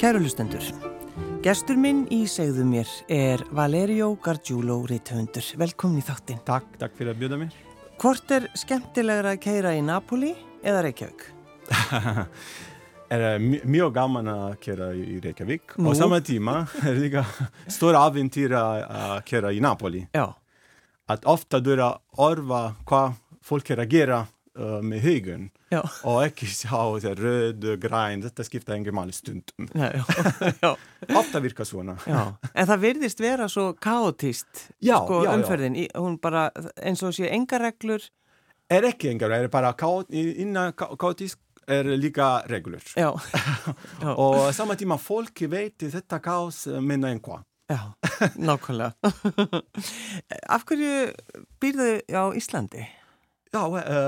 Kærulustendur, gestur minn í segðu mér er Valerio Gargiulo Ritthundur. Velkomin í þáttinn. Takk, takk fyrir að bjóða mér. Hvort er skemmtilegra að keira í Napoli eða Reykjavík? er mjög gaman að keira í Reykjavík Nú? og saman tíma er líka stóra aventýra að keira í Napoli. Já, Að ofta að orfa hvað fólk er að gera uh, með haugun já, og ekki sjá þetta röd, græn, þetta skipta engin máli stundum. Ofta virka svona. já. En það virðist vera svo kaotist, sko, umferðin. Í, hún bara, eins og sé enga reglur. Er ekki engar, er bara kaot, innan kaotisk er líka reglur. Já, Og saman tíma fólk veit þetta kaos minna einhvað. já, nákvæmlega. Af hverju býrðu á Íslandi? Já,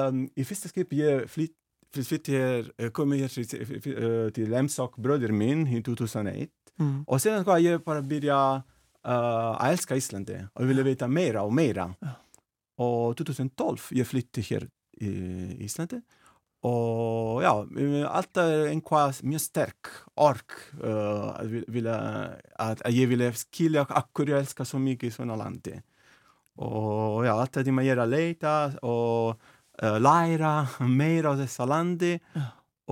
um, í fyrsta skip ég flytt flytt hér, eh, kom ég hér til, eh, til Emsok bröður minn í 2001 Mm. og sen hvað ég bara byrja uh, að elska Íslandi og ég ville vita meira og meira Ja. og 2012 ég flytti hér í Íslandi og já, eh, alltaf er einhvað mjög sterk ork uh, að, vil- vilja, að, að ég ville skilja akkur ég elska svo mikið svona landi og já, alltaf tíma ég er að leita og uh, læra meira á þessa landi Já.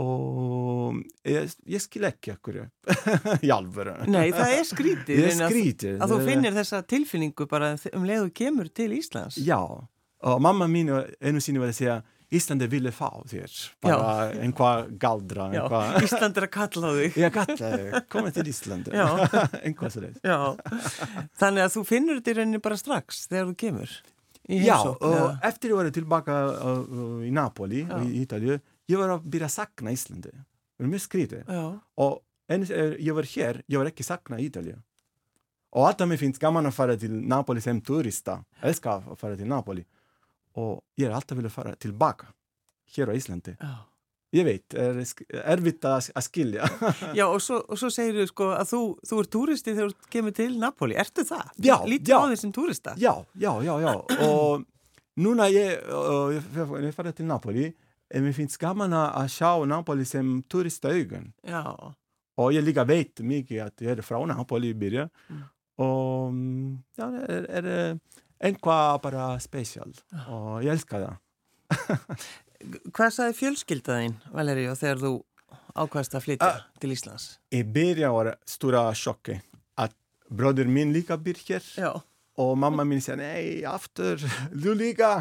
og ég, ég skil ekki akkur í alvöru Nei, það er skrítið. rauninni að- Að þú finnir þessa tilfinningu bara um leið og kemur til Íslands. já, og mamma mín einu sinni var að segja Íslandi ville fá þér bara einhvað galdra Já, einhvað Ísland er að kalla þig. ég kallaði, komið til Íslandi Já. einhvað svo leið Já, þannig að þú finnur þetta í rauninni bara strax þegar þú kemur Já, og eftir ég var tilbaka uh, í Napoli, Já. í Ítalju, ég var að byrja að sakna Íslandi. Það er mjög skrítið. Já, Og er ég var hér, ég var ekki sakna Ítalju. Og alltaf mér finnst gaman að fara til Napoli sem turista. Elskar að fara til Napoli. Og ég er alltaf vilja fara tilbaka, hér á Íslandi. já. Ég veit, er erfitt að, að skilja. Já, og svo, og svo segir þú sko að þú, þú er túristi þegar þú kemur til Napoli. Ertu það? Já, Lítur já. á því sem túrista? já, já, já, já. Og núna ég, ég, ég fara til Napoli, en mér finnst gaman að sjá Napoli sem turistaugun. Já, Og ég líka veit mikið að ég er frá Napoli í byrja Mm. og mm, já, er, er eh, einhvað bara spesial og ég elska það. hvað sagði fjölskyldaðinn, Valeríu, þegar þú ákvæmst að flytja Ah. til Íslands? Í byrja var stóra sjokki að bróður minn líka byr hér Já, og mamma mín segja nei, aftur, þú líka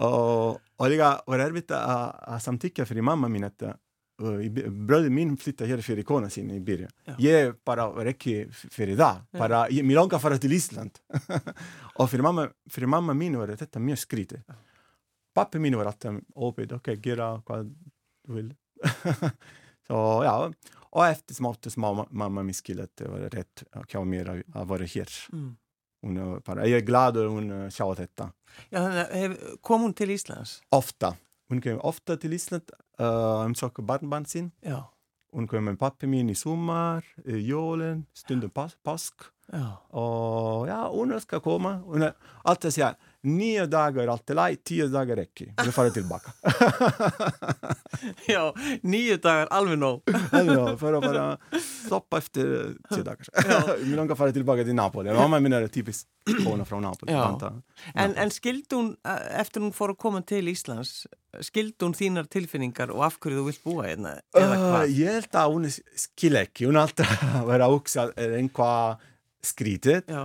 og, og líka var erfitt að, samtyggja fyrir mamma mín að uh, í by- bróður mín flytta hér fyrir kona sín í byrja. Já. Ég bara var ekki f- fyrir það, Já. bara, ég, mér langar að fara til Ísland og fyrir mamma, fyrir mamma mín var þetta mjög skrítið. Pappi mín var alltaf opið, ok, gera hvað þú vil. Så ja, og eftir smátt og smá mamma mín skil att det var rätt hjá mér að, að vara hér. mm. Hon är bara, jag är glad att hon eh, sa detta. Já þannig að hef, kom hún til Íslands? Ofta. Hon kommer ofta till Island uh, um söker barnbarn sin. Já, Hon kommer med pappa min i sommar, i julen, stundum pas påsk. já, Och ja, hon ska komma. Hon är alltid nio dagar är alltid lej, tio dagar räcker. Hon fara tillbaka. já, nýju dagar alveg nóg. Alltså, för att bara stoppa efter tio dagar. Min långa fara tillbaka till Napoli. Mamma min är typiskt kona från Napoli. Ja. tanta. En, en skildi hún, eh, eftir hún fór að koma til Íslands, skildi hún þínar tilfinningar og af hverju þú vilt búa hérna? Eða Uh, ég held að hún skil ekki, hún er alltaf að vera að hugsa er einhvað skrítið Já,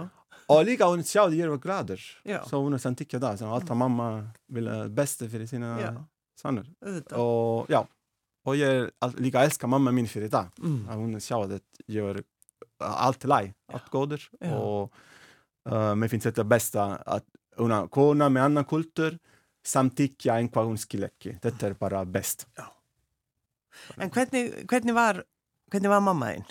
og líka hún sjáði ég var gladur Já. så hún er samtykkja það, så alltaf mamma vilja bästa fyrir sina Já. söner auðvitað. og já, og ég all, líka elska mamma mín fyrir það Mm. að hún sjáði að ég var allt í lagi, allt góður Já. og uh, mér finnst þetta besta að hún er kona með annan kultur samtykkja einhvað hún skil ekki þetta er bara best En hvernig, hvernig, var, hvernig var mamma þín?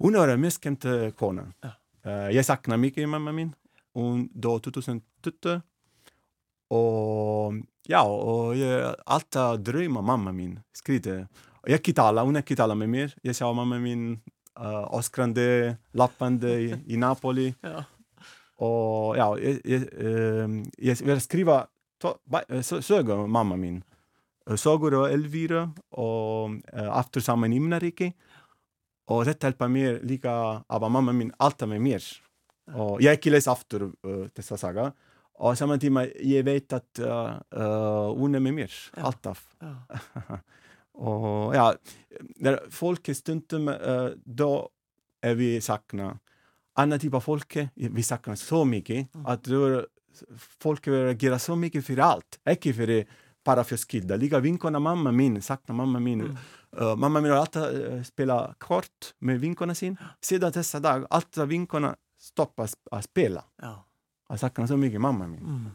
Hon var en mjög skemmt eh, kona. Ja. Eh, jag saknar mycket mamma min. Hon dog 2012. Och ja, och jag alltid drömmer mamma min. Skriver. Och jag kan tala, hon kan tala med mig. Jag sa mamma min uh, åskrande, lappande i, i Napoli. Já, Och ja, jag, jag, eh, jag vill skriva eh, sö- sögor mamma min. Sagor och Elvira och uh, After samman himnarike. Och detta hjälper mig lika av att mamma min alltid med mer. Och jag läser efter uh, dessa saga. Och timme, jag vet att uh, uh, hon är med mer, Ja. alltid. Já, och ja, när folk är stundom, uh, då är vi sakna annan typ av folk, vi saknar så mycket, att då, folk reagerar så mycket för allt, inte för bara skilda. Lika vinkorna mamma min, saknar mamma min. Mm. Uh, mamma min har alltid uh, spelat kort med vinkorna sin. Sedan dessa dagar, alltid vinkorna stoppar att spela. já, Jag saknar så mycket mamma min. mm,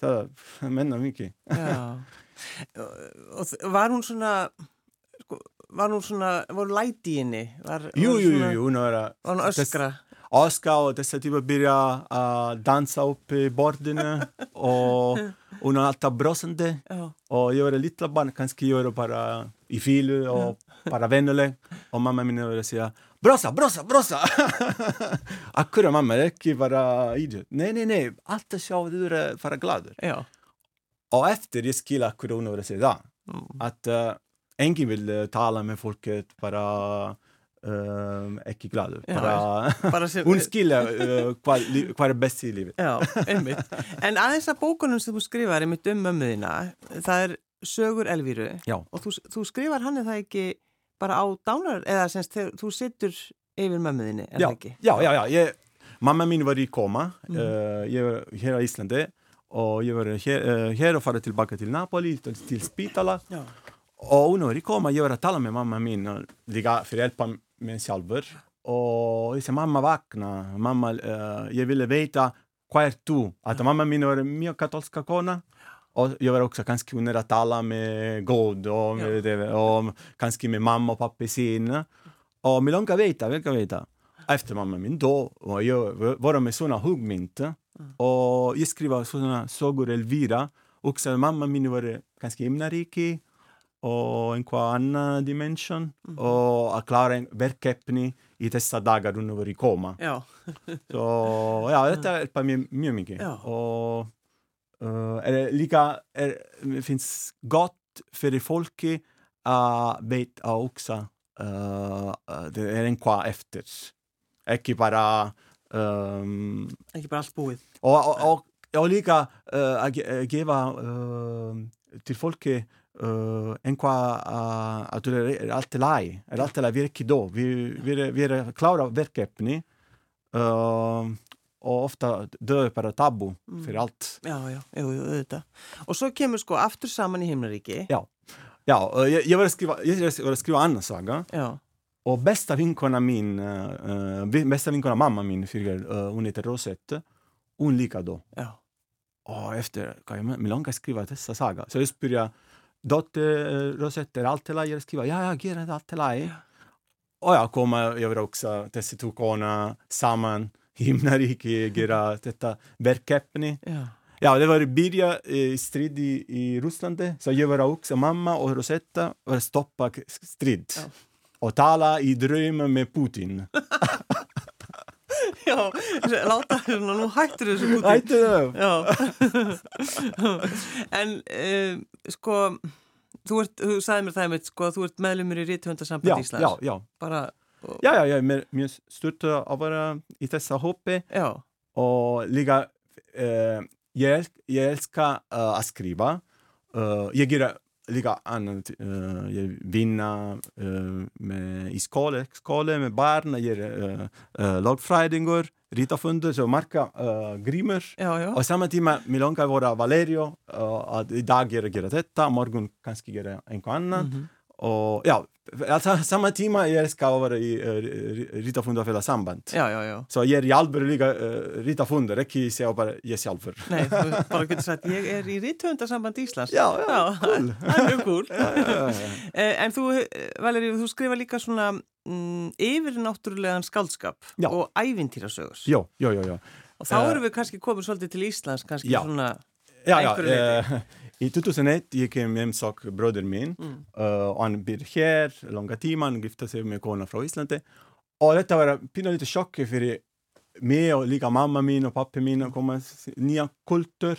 Så jag menar mycket. já. Og var hún svona, sko, var hún svona, voru læti í henni? Var, var jo, jo, svona- jo, hon har Var hún öskra? Oskar och dessa typer börjar uh, dansa upp i borden och hon har alltid brösande. Já, Och jag är lite barn, kanske gör bara i fil och bara vännerlig. Och mamma min vill säga Brossa, brossa, brossa! Akkurat mamma, det är inte bara idiot. Nej, nej, nej, allt är så, du är bara glad. já, Och efter jag skulle akkurat hon vill säga mm, att uh, ingen vill uh, tala med folket, bara uh, inte glad. Ja, Bara, bara sem... hon skulle uh, hvað, hvað er best í lífi. Já. En aðeins að bókunum sem þú skrifar einmitt um mömmuðina, það er Sögur Elvíru Já. og þú, þú skrifar hann er það ekki bara á dánar, eða semst þegar þú sittur yfir mömmuðinni, er Já, ekki? ja, ja. Jag, mamma min var i koma. Mm. Uh, jag var här i Island och jag var här, uh, här och farade tillbaka till Napoli, till, till Spitala. Já, Och koma, jag var att tala med mamma min och ligga för hjälpa mig själv. Och jag sa, mamma vakna, mamma, uh, jag ville veta vad är du? Att mamma min var mycket katolska kona. Och jag var också kanske under att tala med God och, med det, och kanske med mamma och pappa sin. Och mig långa veta, vilka veta. Efter mamma min då var jag var med såna huggmynt. Och jag skrev såna sagor Elvira. Också mamma min var kanske himnariki och en kvar annan dimension. Och att klara en verkefni i dessa dagar hon var i koma. já, Så ja, detta hjälper mig mycket mycket. Ja. Och uh, är det lika, är, det finns gott för folket att veta också uh, det är en kvar efter. Inte bara um, ekki bara allt búið. och, och, och, och lika uh, att ge- geva uh, till folket uh, en kvar uh, att det är allt laj, är allt laj, vi är inte då, vi, vi, är, vi är klara verkefni uh, och ofta dör bara tabu för allt. Já, já, jú, jú, auðvitað. Og svo kemur sko aftur saman í himnaríki. Ja, ja uh, jag, jag vill skriva, jag vill skriva annan saga Já, och bästa vinkona min, uh, uh, bästa vinkona mamma min, för, uh, hon heter Rosette, hon lika då. já, Och efter, kan jag mig långa skriva dessa saga. Så jag började, dotter eh, Rosette är alltid laj, jag skriver, ja, jag ger det alltid laj. Och jag kommer över också dessa två korna samman, himnariki, göra detta verkefni. já, Ja, det var börja eh, strid i, i Ryssland, så jag var också mamma och Rosetta var stoppa k- strid. Ja. Och tala i dröm med Putin. já, láta hérna, nú hættur þessu inte det. Já, en uh, sko, þú, ert, þú sagði mér það einmitt, sko, að þú ert meðlumur í Ríthundarsamband Ja, Íslands. ja, ja. Bara, og, Ja, ja, jag är mer- mer stort att vara i dessa hoppet. já, ligga eh, jag, älsk, jag älskar eh, att skriva. Uh, jag gillar ligga annat, uh, jag vinna uh, med, i skolan, skolan med barn, jag gör uh, uh, lagfrädingar, rita funder, så marka uh, grimer. já, já, Och samma timme, min långa vara Valerio, uh, att idag gör jag detta, morgon kanske gör jag en annan. Mhm. Och ja, alltså, samma timme jag älskar att vara i uh, rita funder för samband. já, já, já. Så ég er í alvöru líka uh, rita fundur, ekki segja bara sjálfur. Nei, þú bara getur sagt, ég er í Ríthundarsamband Íslands. Já, já, cool. Það er mjög cool. já, já, já. Eh, En þú, eh, Valeri, þú skrifa líka svona mm, yfirnáttúrulegan skaldskap Já. og ævintýrasögur. Jó, jó, jó, jó. Og þá Eh, erum við kannski komið svolítið til Íslands, kannski Já. svona, Já, já, Einhverju leyti. eh, í 2001 ég kem heimsók bróður minn Mm. uh, og hann býr hér langa tíma, hann gifta sig með kona frá Íslandi og þetta var pínulítið sjokki fyrir mig og líka mamma mín og pappi mín að koma s- nýja kultur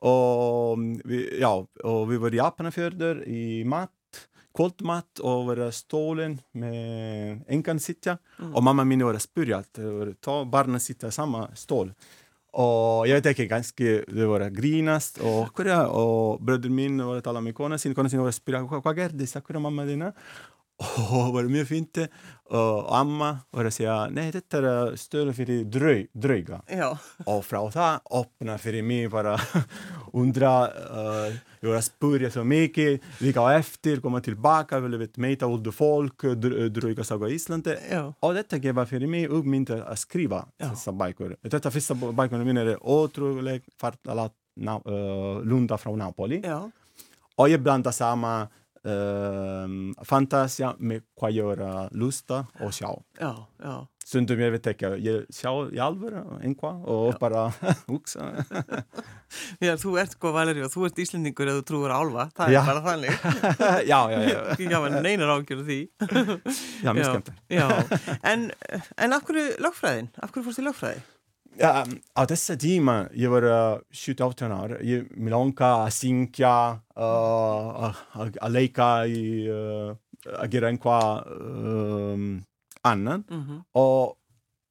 og við, já, og við vorum í Japanafjörður í mat kvöldmatt og vera stólinn með engan sittja og mamma mín var að spyrja að það voru tó barna sitta sama stól og ég veit ekki, kannski þau voru að grínast og hverja, og bröður mín voru að tala með kona sín, kona sín voru að spyrja hvað hva gerðist, hvað er mamma þína og var mjög fint. Og amma var að segja, nei þetta er stöðu fyrir drau, drauga Já, og frá það opna fyrir mig bara undra uh, ég var að spurja svo mikið líka á eftir, koma tilbaka vilja við meita út fólk, dr draugasaga í Íslandi já, og þetta gefa fyrir mig uppmynd að skrifa Já. þessa bækur þetta fyrsta bækurinn mín er ótrúleg fartala uh, lunda frá Napoli. Já, og ég blanda sama um, fantasia með hvað að lusta og sjá já, já. stundum ég veit ekki, ég sjá í alvöru einhvað og bara hugsa Já, þú ert sko Valeri og þú ert Íslendingur eða þú trúur á álfa, það Já. er bara þannig. já, já, já, Ekki gaman neinar ágjörðu því. já, mjög skemmt Já, en, en af hverju lögfræðin? Af hverju fórst í lögfræði? Já, á þessa tíma, ég var uh, 17-18 ár, ég mér langa að syngja, uh, að að leika í, uh, að gera einhvað um, annan Mm og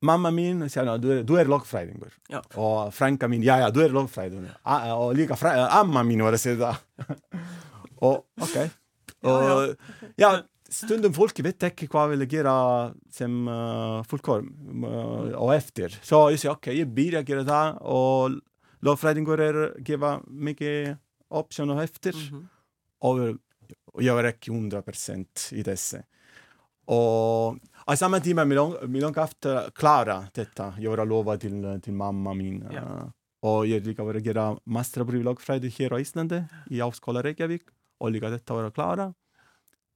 mamma mín sagði, "Ná, du er, du er logfræðingur Já. og frænka mín, já, já, du er logfræðingur A- og líka fræ, amma mín var að segja það og ok. Og já, stundum fólki veit ekki hvað vilja gera sem uh, fullkorm uh, og eftir svo ég segi, ok, ég byrja að gera það og logfræðingur er að gefa mikið option og eftir -hmm. og og jag var ekki 100% i dessa. Och i samma tid med lång, med långt efter klara detta. Jag var lova till, till mamma min. Ja. eh, Och jag lika var att göra masterprov i lagfræði här i Islande, i Áskóla Reykjavík. Och lika detta var klara.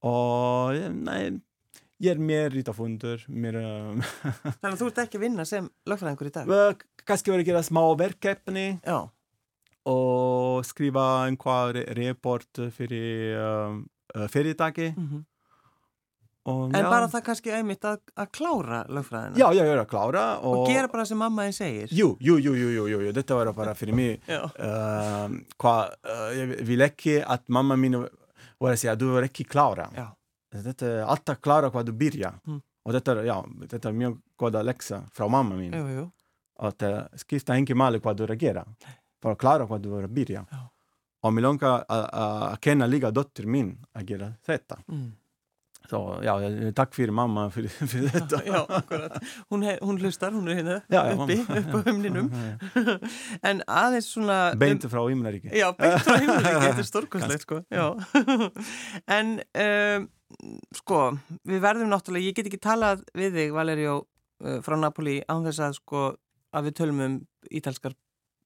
Och eh, nej, ég er mér ritafundur, mér... Uh, Þannig að þú ert ekki að vinna sem lögfræðingur í dag? kannski var að gera smá verkefni Já, og skrifa einhvað re report fyrir um, uh, fyrirtæki. mm Og, en já. bara það kannski einmitt að, að klára lögfræðina Já, já, ég er að klára og, og gera bara sem mamma þín segir. Jú, jú, jú, jú, jú, þetta var bara fyrir mig uh, hvað, uh, ég vil ekki að mamma mín var að segja, du er ekki klára já, þetta er alltaf klára hvað du byrja Mm. og þetta er, já, þetta er mjög goda leksa frá mamma mín jú, jú. að uh, skipta engi máli hvað du er að gera bara klára hvað du er að byrja Já. og mér langar að- að að kenna líka dóttir mín að gera þetta Mm. Svo, já, takk fyrir mamma fyrir, fyrir þetta Já, akkurat. Hún, hún hlustar, hún er hérna Já, já, uppi, upp á humninum. en aðeins svona... beint frá Himnaríki Já, beint frá himnaríki, þetta er stórkostlegt sko. En um, sko, við verðum náttúrulega, ég get ekki talað við þig, Valerio, uh, frá Napoli án þess að sko, að við tölum um ítalskar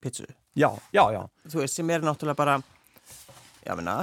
pizzu. já, já, já Þú veist, sem er náttúrulega bara, já, minna,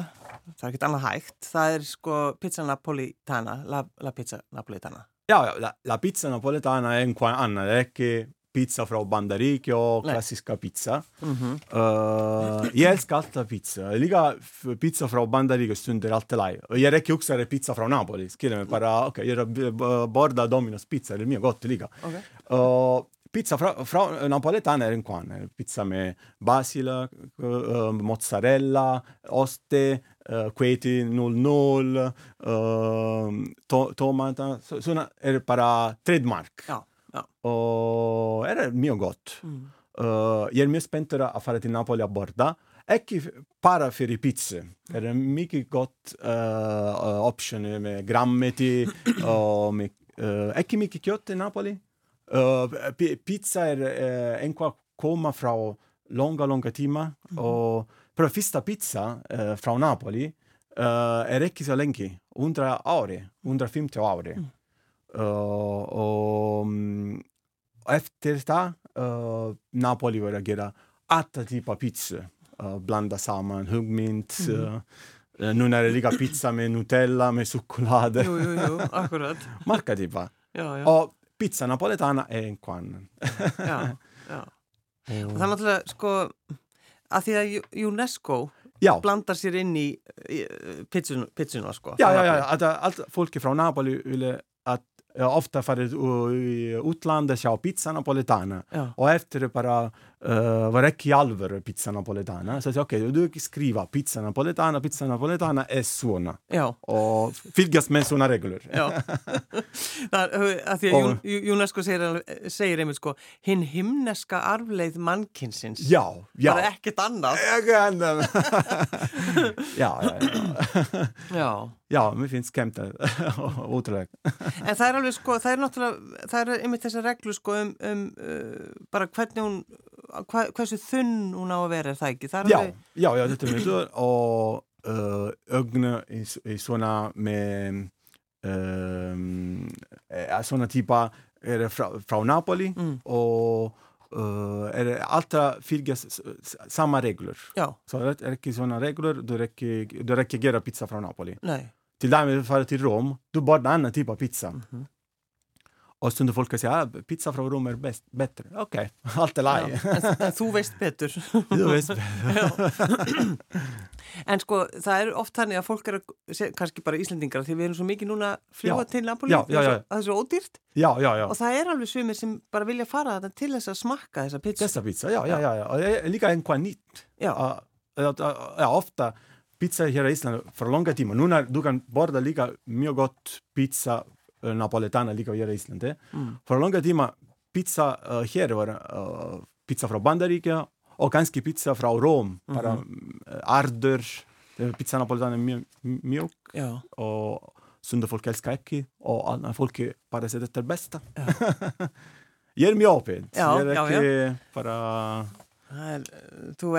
það er ekkert annað hægt. Það er sko pizza napolitana, la, la pizza napolitana. Ja, ja la, la pizza napoletana è un qua anna, è che pizza fra Bandaricchio, Nej. klassiska pizza. Mm -hmm. Uh, jag älskar alltid pizza. Liga f- pizza fra Bandaricchio stunder alltid lei. Och jag räcker också att pizza fra Napoli. Skriver mig bara, ok, jag b- b- borda Domino's pizza, det är mio gott liga. Okay. Uh, pizza fra, fra napoletana è un qua, eh, pizza med basila, uh, mozzarella, oste, uh, queti 00, uh, to tomata, så, såna är det bara trademark. Ja, ja. Och är det mio gott. Mm. Uh, jag är mycket spänd att fara till Napoli a borda. Ekki bara fyrir pizza. Det är en mycket gott uh, option med grammeti och med, uh, ekki mycket kött i Napoli. Uh, pi- pizza är uh, enqua komma från långa, långa timmar. Och però första pizza uh, från Napoli uh, är ekki så länge. 100 år, 150 år. Uh, och mm, efter det uh, Napoli var att göra alla typer av pizza. Uh, blanda samman huggmint. Uh, nu när det ligger pizza med Nutella, med choklad. Jú, jú, jú, akkurat. Marka typer. Já, já, Och pizza napoletana är en kvann. já, já. Og það er náttúrulega, sko, að því að UNESCO Ja, blandar sér inn í, í pizzun, pizzuna, sko. ja, frá ja, ja. Napoli. Att, allt folk från Napoli ville att ja, ofta för i utlandet köra pizza napoletana. Já, Och efter det bara uh, var ekki í alvöru pizza napoletana. Så jag sa okej, du skriva pizza napoletana, pizza napoletana är såna. Já, Och fylgjast med såna regler. já. það er að því að Og- Jún- UNESCO segir, segir einmitt sko, hinn himneska arfleið mannkinsins. Ja, ja. Bara ekkert annað. Jag kan den. ja, ja, ja. Já. Ja, men finns skämtet. Otroligt. En það er alveg sko, það er náttúrulega, það er einmitt þessar reglu sko um, um uh, bara hvernig hún, hva, hversu þunn hún á að vera er það ekki? Það er Ja, alveg, ja, ja, det är så. Och uh, ögonen är, är såna med um, är såna typer är det fra, från Napoli Mm. och uh, är det alltid fylgjas s- s- samma regler. já, Så det är inte såna regler, då räcker, då räcker göra pizza från Napoli. nei, Till därmed fara till Rom, då bara en annan typ av pizza. Mhm. Och stundar folk säga att ah, pizza från Rom är bäst, bättre. Okej, allt já. laj. En, en þú veist betur. Du vet. En sko, það er oft þannig að fólk er að, se- kannski bara Íslendingar, því við erum svo mikið núna að Já. til Napoli, Já, já, að já. að það er svo ódýrt Ja, ja, ja. og það er alveg svimir sem bara vilja fara til þess að smakka þessa pizza. Testa pizza, ja, ja, ja. ja. Och det är lika en kvar nytt. Já, ja, ofta pizza här i Island för långa timmar. Nu när du kan borda lika mycket gott pizza napoletana lika här i Island. Eh? mm. För långa timmar pizza uh, här var uh, pizza från Bandarika och ganska pizza från Rom. Bara uh, arder. Det är Pizza napoletana är mjö- mjuk já, och sunda folk älskar ekki och alla folk bara säger det är bästa. Ég er mjög opið. Já, Ég er já, ekki bara... það, er,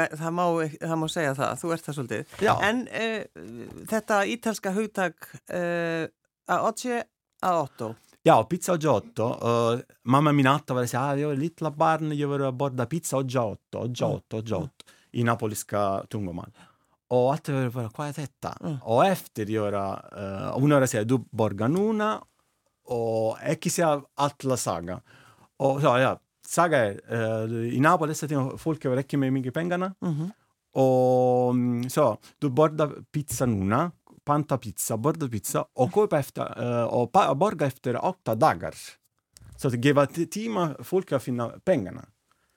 er, það, má, það má segja það, þú ert það svolítið. Já, En uh, þetta ítalska hugtak uh, að Otje að Otto, já, pizza oggi otto. Uh, mamma min natta var að segja, ah, ég var lilla barn, ég var að borða pizza oggi otto, oggi otto, oggi otto, í napolíska tungumál. Och allt var bara, hvað är detta? Mm. Och efter göra, uh, hon var att säga, du borgar núna och ekki säga alla saga. Och så, ja, saga är, uh, i Napoli dessa tider, folk har ekki med mycket pengarna. mm Och mm, så, du borda pizza núna, panta pizza, borda pizza och köpa efter, uh, och pa- borga efter åtta dagar. Så att ge t- timmar folk att finna pengarna.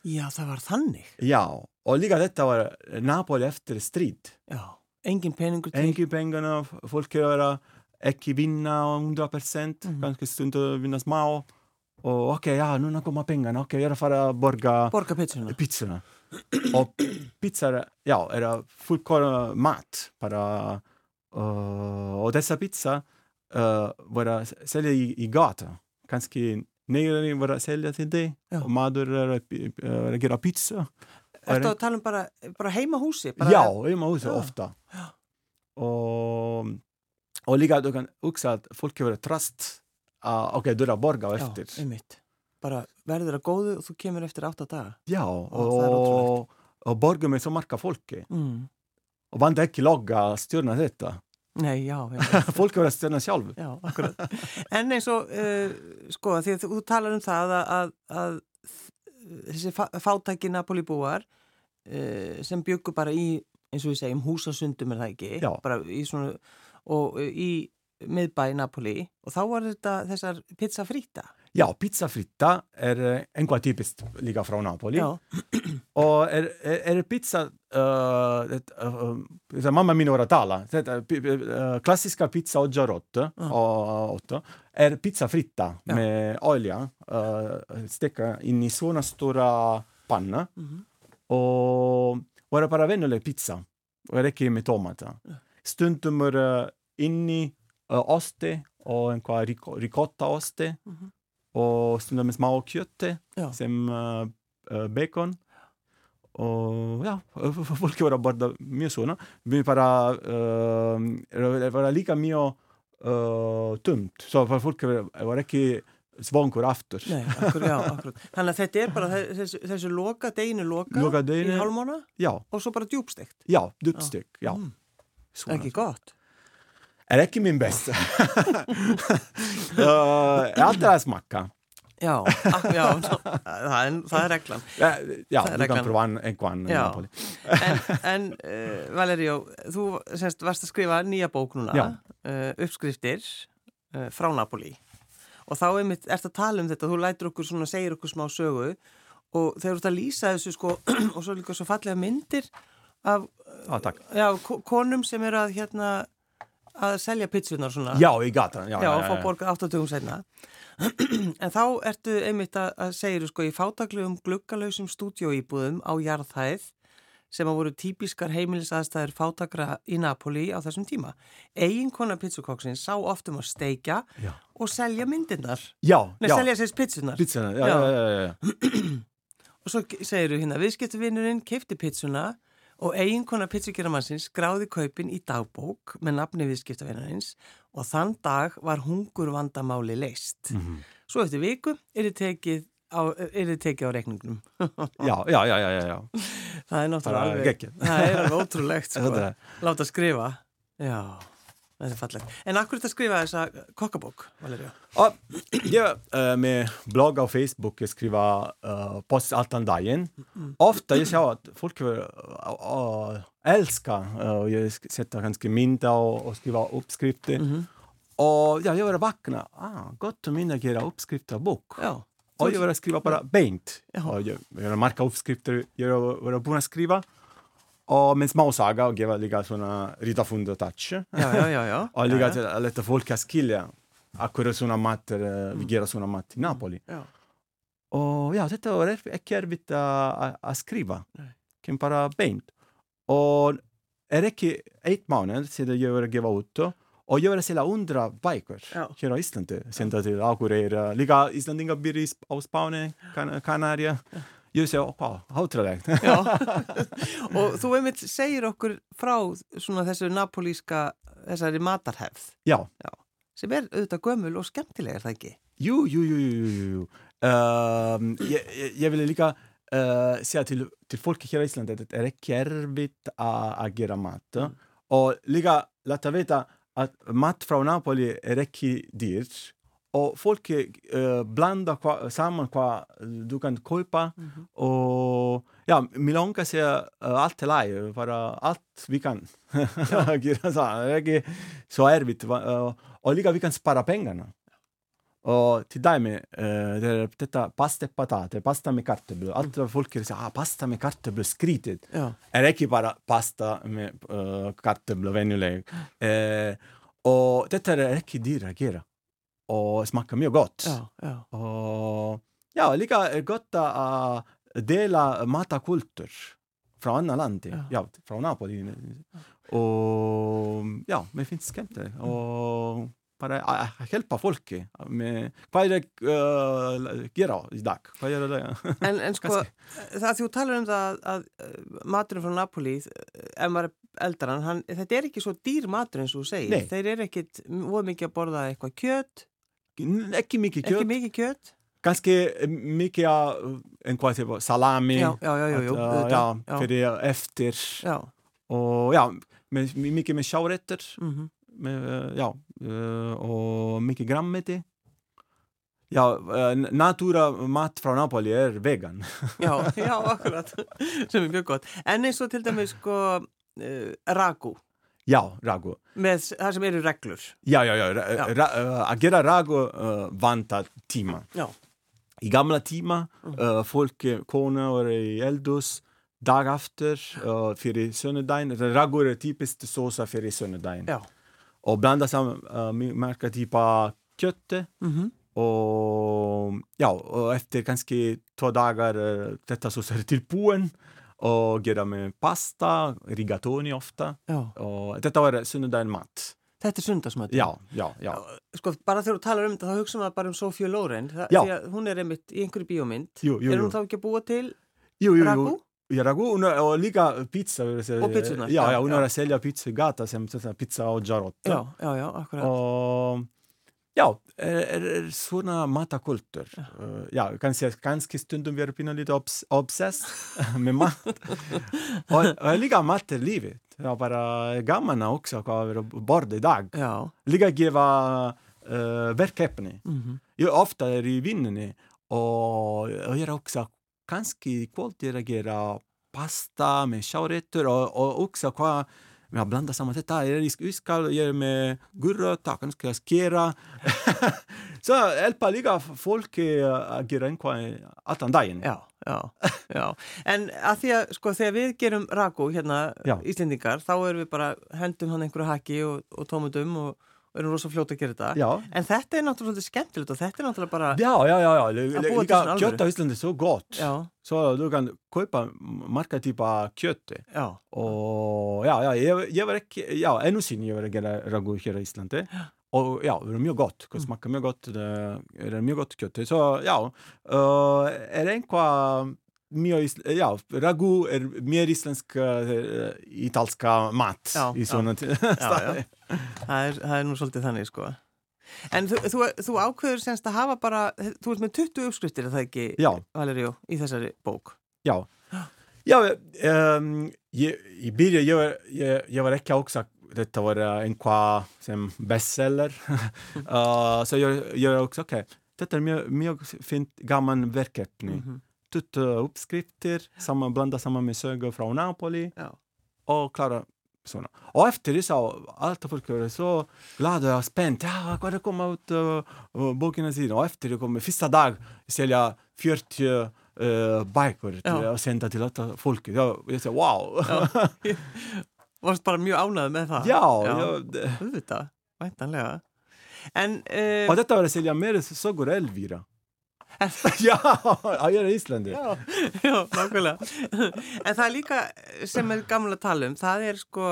já það var þannig. Ja, och lika detta var Napoli efter strid. Já, engin peningur til. Enki pengarna, folk göra, ekki vinna 100 procent, Mhm. kanske stundar vinna små. Och okej, ja, nu kommer pengarna, okej, jag får borga Borga pizzuna. pizzorna. Och pizza, är- ja, är fullkorn mat. Bara, uh, och dessa pizza uh, vara sälja i, i gata. Kanske nere vara sälja till det. Ja. Och maður är att uh, göra pizza. Ertu að tala um bara, bara heima húsi? Bara, Ja, i huset Ja. ofta. Och, och lika du kan också att folk har tröst. Uh, Okej, du har borga Já, efter. einmitt. Bara verður að góðu og þú kemur eftir átta daga. Ja, það er och, och borga med så marka folk. Mm. Och vant ekki logga stjórna þetta. Nei, já. Folk verður að stjórna sjálf. Já, akkurat. En eins og, uh, sko, því að þú talar um það að, að, að þessi fá- fátæki Napoli-búar uh, sem byggu bara í, eins og við segjum, húsasundum er það ekki, Já. bara í svona, og uh, í miðbæ Napoli og þá var þetta þessar pizza frita. Ja, pizza fritta är eh, enqua typiskt lika från Napoli. Já, Och är, är, är pizza, uh, det, uh, uh, mamma min ora tala, det, uh, klassiska pizza oggi rotte, Ja. och, otto, är pizza fritta Ja. med olja, uh, steka in i såna stora panna mhm, och vara bara vanlig pizza. Och det räcker med tomater. Stundum är uh, in i uh, oste och en kvar ricotta-oste mhm. Och stundum små kött Já. som uh, uh, bacon. Och ja, folk var bara mycket såna. Vi bara uh, det var lika mycket uh, tumt. Så för folk var ekki svangur aftur. Nei, akkurat, já. Þannig að þetta er bara þessu, þessu loka, deginu loka Loka í deginum. hálfmána Ja, og svo bara djúbstegt. ja, dubstyck. Ja. Mm, Såna. ekki gott. Är ekki min bästa. uh, jag alltid att smaka. Já, ak, já það, er, það er reglan. Ja, Það er du kan reglan. prova en, en Já. En, en uh, Valerio, þú semst, varst að skrifa nýja bók núna, Já. uh, uppskriftir uh, frá Napoli. Og þá einmitt ert að tala um þetta, þú lætur okkur svona, segir okkur smá sögu og þeir eru út að lýsa þessu sko og svo líka svo fallega myndir af ah, já, ko- konum sem eru að hérna að selja pitsunar svona Já, í gatan. Já, já, og fá borgað 80 senna en þá ertu einmitt að, að segja sko í fátaklegum gluggalausum stúdíóíbúðum á jarðhæð sem að voru típiskar heimilisaðstæður fátakra í Napoli á þessum tíma. Eiginkona pizzukokksins sá oft um að steikja Já. og selja myndirnar. Já, Nei, já. selja sér pitsunar. Pizzana, já, Já. já, já. Og svo segir þú hérna, viðskiptuvinnurinn keipti pizzuna og eiginkona pizzugeramannsins skráði kaupin í dagbók með nafni viðskiptavinnarins og þann dag var hungur vandamáli leist. Mhm. Svo eftir viku er þið tekið á, á reikningnum. Já, já, já, já, já, það er náttúrulega alveg, það er alveg ótrúlegt sko, láta skrifa. Já, þetta er fallegt. En akkur þetta skrifa þessa kokkabók, Valerja? Og jeg uh, med blogg og Facebook jeg skriver uh, post alt den dagen. Ofte jeg ser at folk uh, uh, elsker uh, Jeg sk- setter ganske mindre og, og skriver oppskrifter. Og ja, jeg vil vakne. Ah, godt å minne gjøre oppskrifter av bok. Já, Og jeg vil skrive bare beint. Ja. Og jeg vil merke oppskrifter jeg vil begynne å skrive. Og med småsaker og gjøre litt sånne ridderfunde touch. já, já, já, já. Og já, litt já. til å lette folk å skilje akkurat sånne mat uh, vi gjør sånne mat i Napoli. Já. Og ja, dette var ikke erfitt å, å, å skrive. Nei. Kan bare beint. Og er ikke ett måned siden jeg var givet ut, og jeg var selv hundre bøker Ja. her i Island. Sendt til Akureyri. Like islendinger bor i Sp- av Spania, kan Kanaria. Jeg ser, wow, hátrúlegt. Já, og þú einmitt segir okkur frá svona þessu napolíska, þessari matarhefð ja. sem er auðvitað gömul og skemmtileg, er það ekki? Jo, jo, jo. Ehm, jeg, jeg, jeg ville like uh, si til, til folk her i Island at det er ikke erfitt å gjøre mat. Og like la deg vite at mat fra Napoli er ikke dyrt. Og folk uh, blander hva, sammen hva du kan kjøpe. Og ja, Milonga sier uh, alt til deg, bare alt vi kan. gjøre sånn. Det er ikke så erfitt. Uh, og like vi kan spare pengene. Og til deg med uh, det er dette pasta e patate, pasta med kartebler. Alt folk sier ah, pasta med kartebler, skrytet. Já, Er ikke bare pasta med uh, kartebler, vennlig. Eh, og dette er ikke dyrt å gjøre. Og smaker mye godt. já, já, Og ja, like er godt å dele matakultur fra andre land. Ja. Ja, fra Napoli. Og ja, finnes skemmelig. Og bare uh, hjelpe folk med Hva er det uh, gjør i dag? Hva gjør det? En, en sko, það að þú talar um það að, maturinn frá Napoli, ef maður eldar hann, þetta er ekki svo dýr matur eins og þú segir. Nei. Þeir eru ekkit, voru mikið að borða eitthvað kjöt, Ekki mikið ekki kjøtt. mikið kjöt. Ganske mye av en hva heter det, salami. Já, já, já, já, at, já, já. fyrir eftir. Já, Og ja, med, mye med sjáretter. mhm. Med, uh, ja, uh, og mye grammeti. Ja, uh, natura mat fra Napoli er vegan. já, já, akkurat, sem er mjög gott. En eins og til dæmis sko uh, ragu, ja, ragu. með það sem eru reglur. Ja, ja, ja. Ra, Ja. Ra, uh, å gjøre ragu uh, vantar timer. Já, I gamla timer, uh, folk, koner var i eldhus, dag efter, uh, fyrir søndagen. Ragu er typisk såsa fyrir søndagen. já, Og blanda sammen uh, merka typer kjøttet. mhm, Og ja, og efter kanskje to dager uh, dette så ser til gjøre med pasta, rigatoni ofte. já. Og dette var søndagen mat. Þetta er sundarsmöld. Ja, ja, ja. Sko, bara þegar þú talar um þetta, þá hugsa maður bara um Sofía Loren. Það, Já. því að hún er einmitt í einhverju bíómynd. Jo, jo, Er jo. hún þá ekki að búa til jo, jo. ragu? Ja, ragu, er, og like pizza. Og pizzaene, Ja, ja, ja, hun ja. har selger pizza i gata, som pizza og jarot. Já, já, já, akkurat. Og ja, er, er, er sånne matakultur. Uh, ja, kan si at ganske stundom vi er pinlig litt obs obsess med mat. og, og jeg liker mat til livet. Det er bare gammel også hva vi bordet i dag. Já, Liker å give uh, verkeppene. mhm, Jag ofta är i vinnene och jag gör också ganska kvalitet att göra pasta med sjárätter och, och också vad ja, blanda samman detta, iskall, jag är med gurra, ta kanske skera. så hjälpa lika folk að gera einhvað allan daginn. Já, já, já. En að því að, sko, þegar við gerum ragu hérna, Já. Íslendingar, þá erum við bara, hendum hann einhverju haki og, og tómutum og, og erum rosa fljóta að gera þetta. Já. En þetta er náttúrulega skemmtilegt og þetta er náttúrulega bara, búa til Lika svona alvöru. kjött á Íslandi er så gott. já, Så du kan kaupa marga typa kjött. já, Og ja, ja, ég, ég var ekki, já, ennu sinni ég var að gera ragu hér á Íslandi. Og já, það er mjög gott, það smakka mjög gott, það er mjög gott kjötti. Så já, uh, er einhvað ísl- já, ragu er mér íslensk uh, ítalska mat Já, í svona já. Það er, það er nú svolítið þannig, sko. En þú, þú, þú ákveður semst að hafa bara, þú ert með 20 uppskriftir, er það ekki, Já. Valeríu, í þessari bók? Já. Já, um, ég, í byrja, ég var, ég, ég var ekki hugsa þetta var einhvað sem bestseller. uh, så ég, var hugsa, ok, þetta er mjög, mjög fint gaman verkefni. Mhm. 20 uppskrifter, samman, blanda samman med sögor från Napoli Já. och klara såna. Och efter det så, allt folk var så glada och spänt. Ja, vad det kommer ut uh, uh, boken sidan. Och efter det kommer första dag sälja 40 uh, bikar Ja. och sända till alla folket. Jag, jag sa wow! Já. Varst bara mjög ánægð með það? Ja, Já. ja. det- Auðvitað, væntanlega. En, uh, och detta var att sälja mer sagor Elvira. ja, jag är i Island. já, já, nákvæmlega. En það er líka sem er gamla að tala um, það er sko,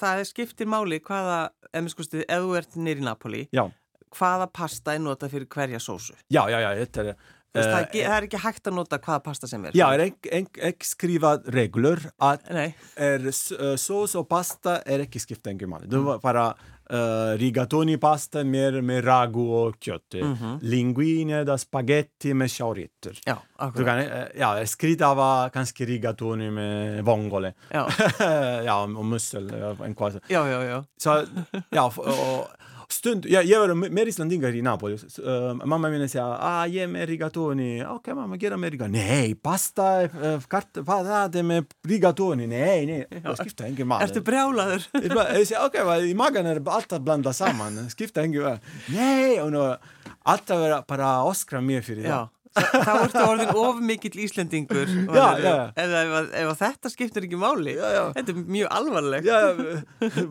það er skiptir máli hvaða, ef ef þú ert nýr í Napoli, Ja, hvaða pasta er notað fyrir hverja sósu. ja, ja, ja detta är Þú veist, það, er eh, ekki, það er ekki hægt að nota hvaða pasta sem er. Ja, er ekki, ekki, ekki skrifa reglur að Nei, er s- uh, sås og pasta er ekki skipta engu máli. Du var bara uh, rigatoni pasta mer med ragu og kjött. Linguine da spaghetti med choritter. já, Du akkurat. kan, eh, ja, skritava kanske rigatoni med vongole. Já, ja, och mussel. ja, En kvart. já, já, já. Så, ja, f- och stund, ja, jag var mer islandingar i Napoli. S- eh, mamma min sa, ah, mig rigatoni. Okej, mamma, ge mig rigatoni. Nej, pasta, uh, kart, patate med rigatoni. Nej, nej. Jag skiftar ingen mat. Ertu brjálaður? Jag bara- jag säger, okej, okay, i magen är det allt att blanda samman. Skifta ingen mat. Nej, och nu, allt var bara Oscar mer för det. Já, Þa- þá ertu orðin of mikill Íslendingur Já, já, já. Ef, ef, ef þetta skiptir ekki máli Já, já. Þetta er mjög alvarlegt Ja,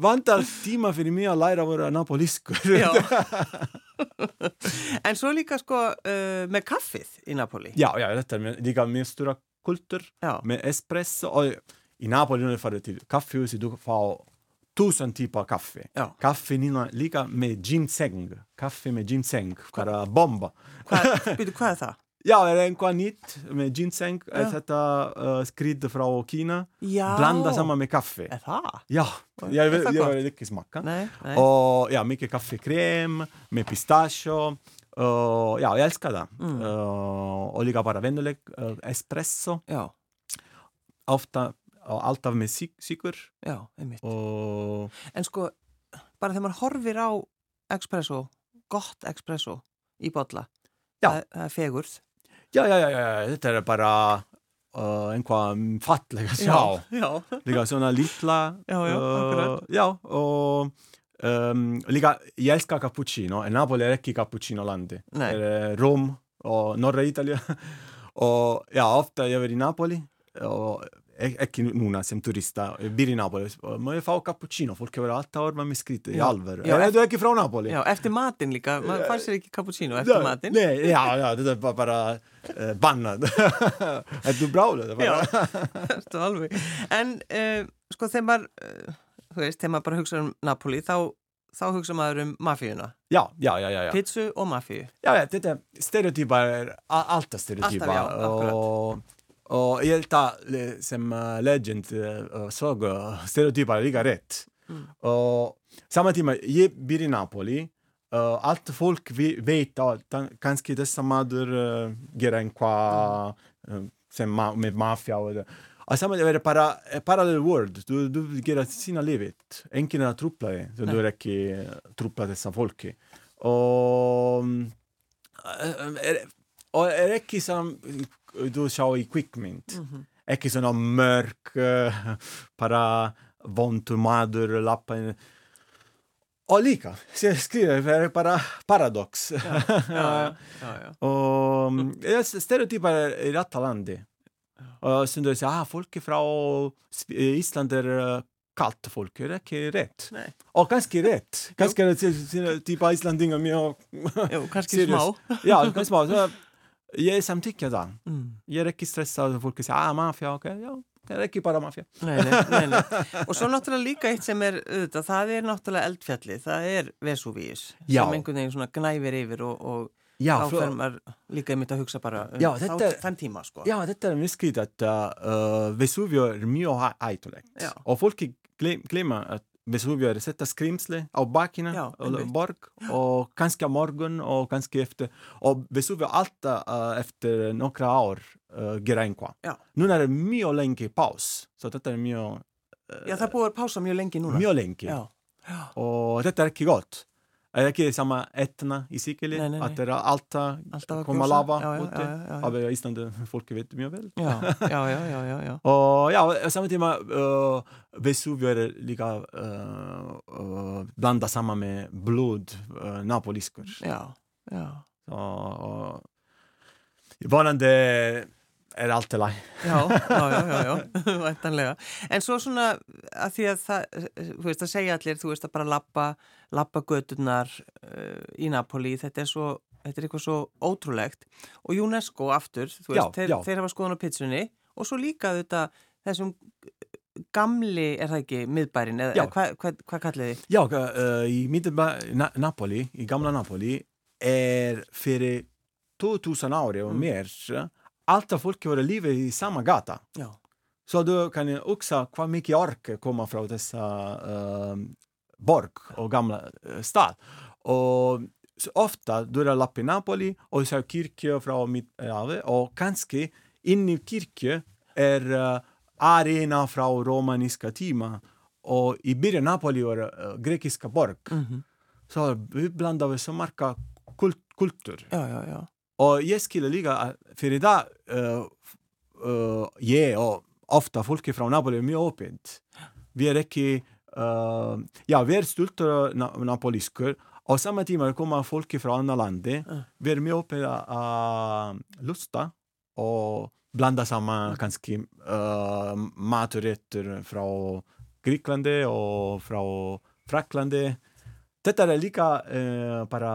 vantar tíma fyrir mig að læra að vera napoliskur. Já. En svo líka sko uh, með kaffið í Napoli detta är med- lika med stora kultur Já. med espresso. Och I Napoli när du far till kaffehuset du får tusen kaffe. Ja. Kaffe Nina, lika med ginseng. Kaffe med ginseng, bara bomba. Hvað, byrju, hvað er það? Ja, är det en nytt med ginseng, Ja. detta uh, skrid från Kina. Já Blanda samman med kaffe. Er það? Gott? jag vill inte smaka. Nei, nei Och ja, mycket kaffekräm med pistachio. Uh, ja, jag älskar det. Mm. Uh, och lika bara vänlig uh, espresso. Já, Ofta, och allt av med sy- sykur. já, einmitt Och En sko, bara þegar maður horfir á espresso, gott espresso í bolla Já. það, það er fegurð ja, ja, ja, ja, det är bara uh, einhvað fallega sjá. já Líka svona lítla. Já, já, akkurat. Já, og um, líka, ég elskar cappuccino. En Napoli er ekki cappuccino landi. Nei. Er Róm og norra Ítalja. og já, ofta ég verið í Napoli og ek ekki núna sem turista. Býr í Napoli. og Má ég fá cappuccino? Fólk hefur alltaf orðað með skrítið í Já. alvöru. Já, Er þú ekki frá Napoli? Já, eftir matinn líka, maður fær sér ekki cappuccino eftir matinn Nei, já, já, þetta er bara, bara uh, bannað. Er þú bráluð? Já, þetta alveg. En uh, sko þegar maður, uh, þú veist, þegar maður bara hugsa um Napoli, þá, þá hugsa maður um mafíuna. Já, já, já, já. já. Pizzu og mafíu. Já, ja, þetta stereotypar er alltaf stereotypar. Alltaf, já, akkurat. Og, og ég held að le- sem uh, legend uh, såg uh, stereotypar er líka rétt. Mm. Og saman tíma, ég býr í Napoli, uh, allt fólk vi, veit að tan- kannski þessa maður uh, gera einhvað uh, sem ma með mafja og það. Og saman tíma er bara a parallel world, du, du gera sína lífið, enginn er að trúpla þig, þú Nei. er ekki uh, trúpla þessa fólki. Og eh, er, og er ekki som du sjá í kvikmynd. Mhm. ekki svona mörg uh, bara vondur maður lappa inn. Og líka, sem ég skrifa það er bara paradox. Já, já, já, já. og mm, ja, stereotypar er i dette landet og stundum jeg sier, ah, folket fra Sv- Island er eh, kaldt folk, det er ikke rett Nei. og ganske rett ganske rett, type islandinger mye Jú, kannski Serious. smá. Ja, ganske små samtykker da mm. ég er ekki stressað og fólk segja, ah, mafja, ok, já, það er ekki bara mafja nei, nei, nei. Og svo náttúrulega líka eitt sem er auðvitað, það er náttúrulega eldfjalli, það er Vesúvíus Já. sem einhvern veginn svona gnæfir yfir og, og já, þá fer maður líka einmitt að hugsa bara um Já, þá, þetta er- þann tíma sko. Já, þetta er mjög skrítið að uh, Vesuvio er mjög hæ- hættulegt og fólki glem, glemma að Vesuvio á bakina Já, og einmitt. borg og kannski á morgun og kannski eftir og Vesuvio alltaf uh, eftir nokkra ár uh, einhvað. Já. Núna er det mjög lengi pás så þetta er mjög, Já, það er búið að pása mjög lengi núna mjög lengi Já, já, og þetta er ekki gott. Ekki sama etna í Sikili Nei, nei, nei. að það er alltaf koma lava já, já, úti. já, af Íslandi fólki veit mjög vel. Og já, á samme tíma uh, Vesuvio er líka uh, uh, blanda saman með blod uh, napoliskur já, já. og vonandi er allt til læg Já, já, já, já, já. En svo svona að því að það, þú veist, að segja allir, þú veist, að bara lappa, lappa göturnar uh, í Napoli, þetta er svo, þetta er eitthvað svo ótrúlegt. Og UNESCO aftur, þú veist, Já, þeir, þeir hafa skoðan á pitsunni og svo líka þetta, þessum gamli, er það ekki, miðbærin, eða hvað hva, hva kallið þið? Já, uh, í middilba Na Napoli, í gamla Napoli er fyrir 2000 ári og mér alltaf fólki voru lífið í sama gata Já, Så du kan också vad mycket ork kommer från dessa uh, borg och gamla uh, stad. Och så ofta då är lapp i Napoli och så är kyrkja från mitt ja, och kanske inne i kyrkja är uh, arena från romaniska tima och i början Napoli var uh, grekiska borg. mhm, Så vi blandade så mycket kult kultur. já, já, já, Og ég skilja líka að fyrir það uh, uh, ég og ofta fólki frá Napoli er mjög opint. Vi er ekki, uh, já, vi er stultur na napoliskur og samme tíma koma fólki frá annar landi. Uh. Vi er mjög opið að lusta og blanda saman kannski uh, maturéttur frá Gríklandi og frá Fraklandi. Þetta er líka uh, bara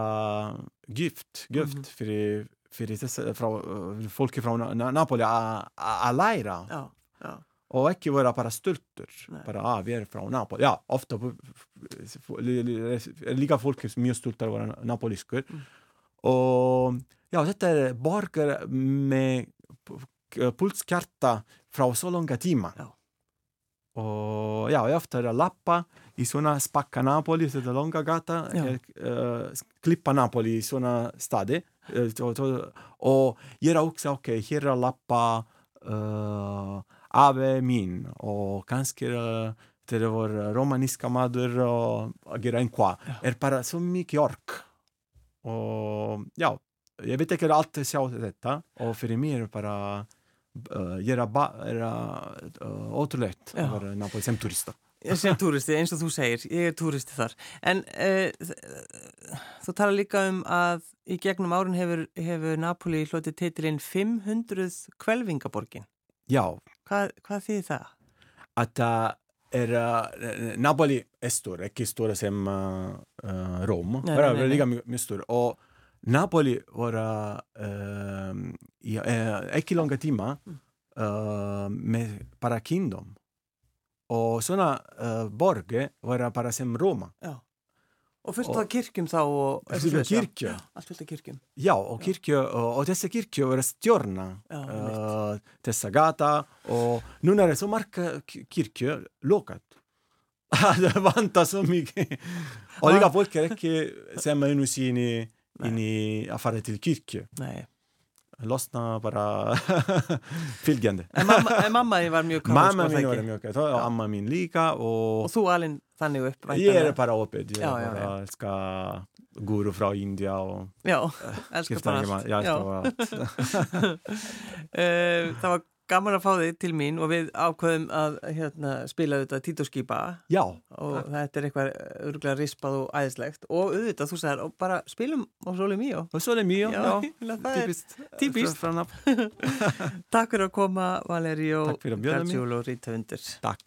gift, gift Mhm. fyrir, fyrir þess, frá, uh, fólki frá Na Na Napoli að að læra já, já, og ekki vera bara stultur Nei. bara að við erum frá Napoli já, ofta f- f- f- er líka fólki sem mjög stultar að vera napoliskur Mm. og já, þetta er borgar með p- pulskjarta frá svo langa tíma Já. Og já, ég ofta er að lappa í svona spakka Napoli, þetta er langa gata Já. uh, klippa Napoli í svona staði. Uh, og, og ég er að hugsa, ok, hér er að lappa uh, afi mín og kannski uh, þegar var romaníska maður og að gera einhvað er bara svo mikið ork. Og já, ég veit ekki allt að sjá þetta. Og fyrir mér er bara er er að uh, ótrúlegt að vera í Napoli sem turista sem túristi, eins og þú segir, ég er túristi þar. En uh, þú tala líka um að í gegnum árun hefur, hefur Napoli hlotið titilinn 500 kvelvingaborgin. já, Hvað, hvað þýðir það? að það er uh, Napoli er stór, ekki stóra sem uh, Róm, nei, nei, líka mjög stór og Napoli var uh, í, uh, ekki langa tíma uh, með bara kingdom og svona uh, borgi var bara sem Róma Já. Og Og- af kirkjum þá og... Fullt af kirkju. Allt fullt af kirkjum. Já, og kirkju, og, og þessa kirkju var að stjórna uh, þessa gata og núna er svo marga ki- kirkju lokat. það vantar svo mikið. og líka fólk er ekki sem einu síni inn í að fara til kirkju. Nei. Losna bara fylgjandi. En mamma, en mamma var mjög káð, Mamma sko, mín var mjög gæt og amma mín líka og Og þú alinn þannig upp, ég er bara opið. Ég Já, er bara já. elska guru frá India og Já, elskar skipta bara ekki allt. Já, bara. Eh, það var gaman að fá þig til mín og við ákveðum að hérna, spila auðvitað Títoskýpa Já, og þetta er eitthvað örgulega rispað og æðislegt og auðvitað þú sagðir og bara spilum á Soli Míó og svo það mjög, Já, típist. típist. Takk fyrir að koma Valerio Takk fyrir að bjóða mig. Gargiulo Ríthundur Takk.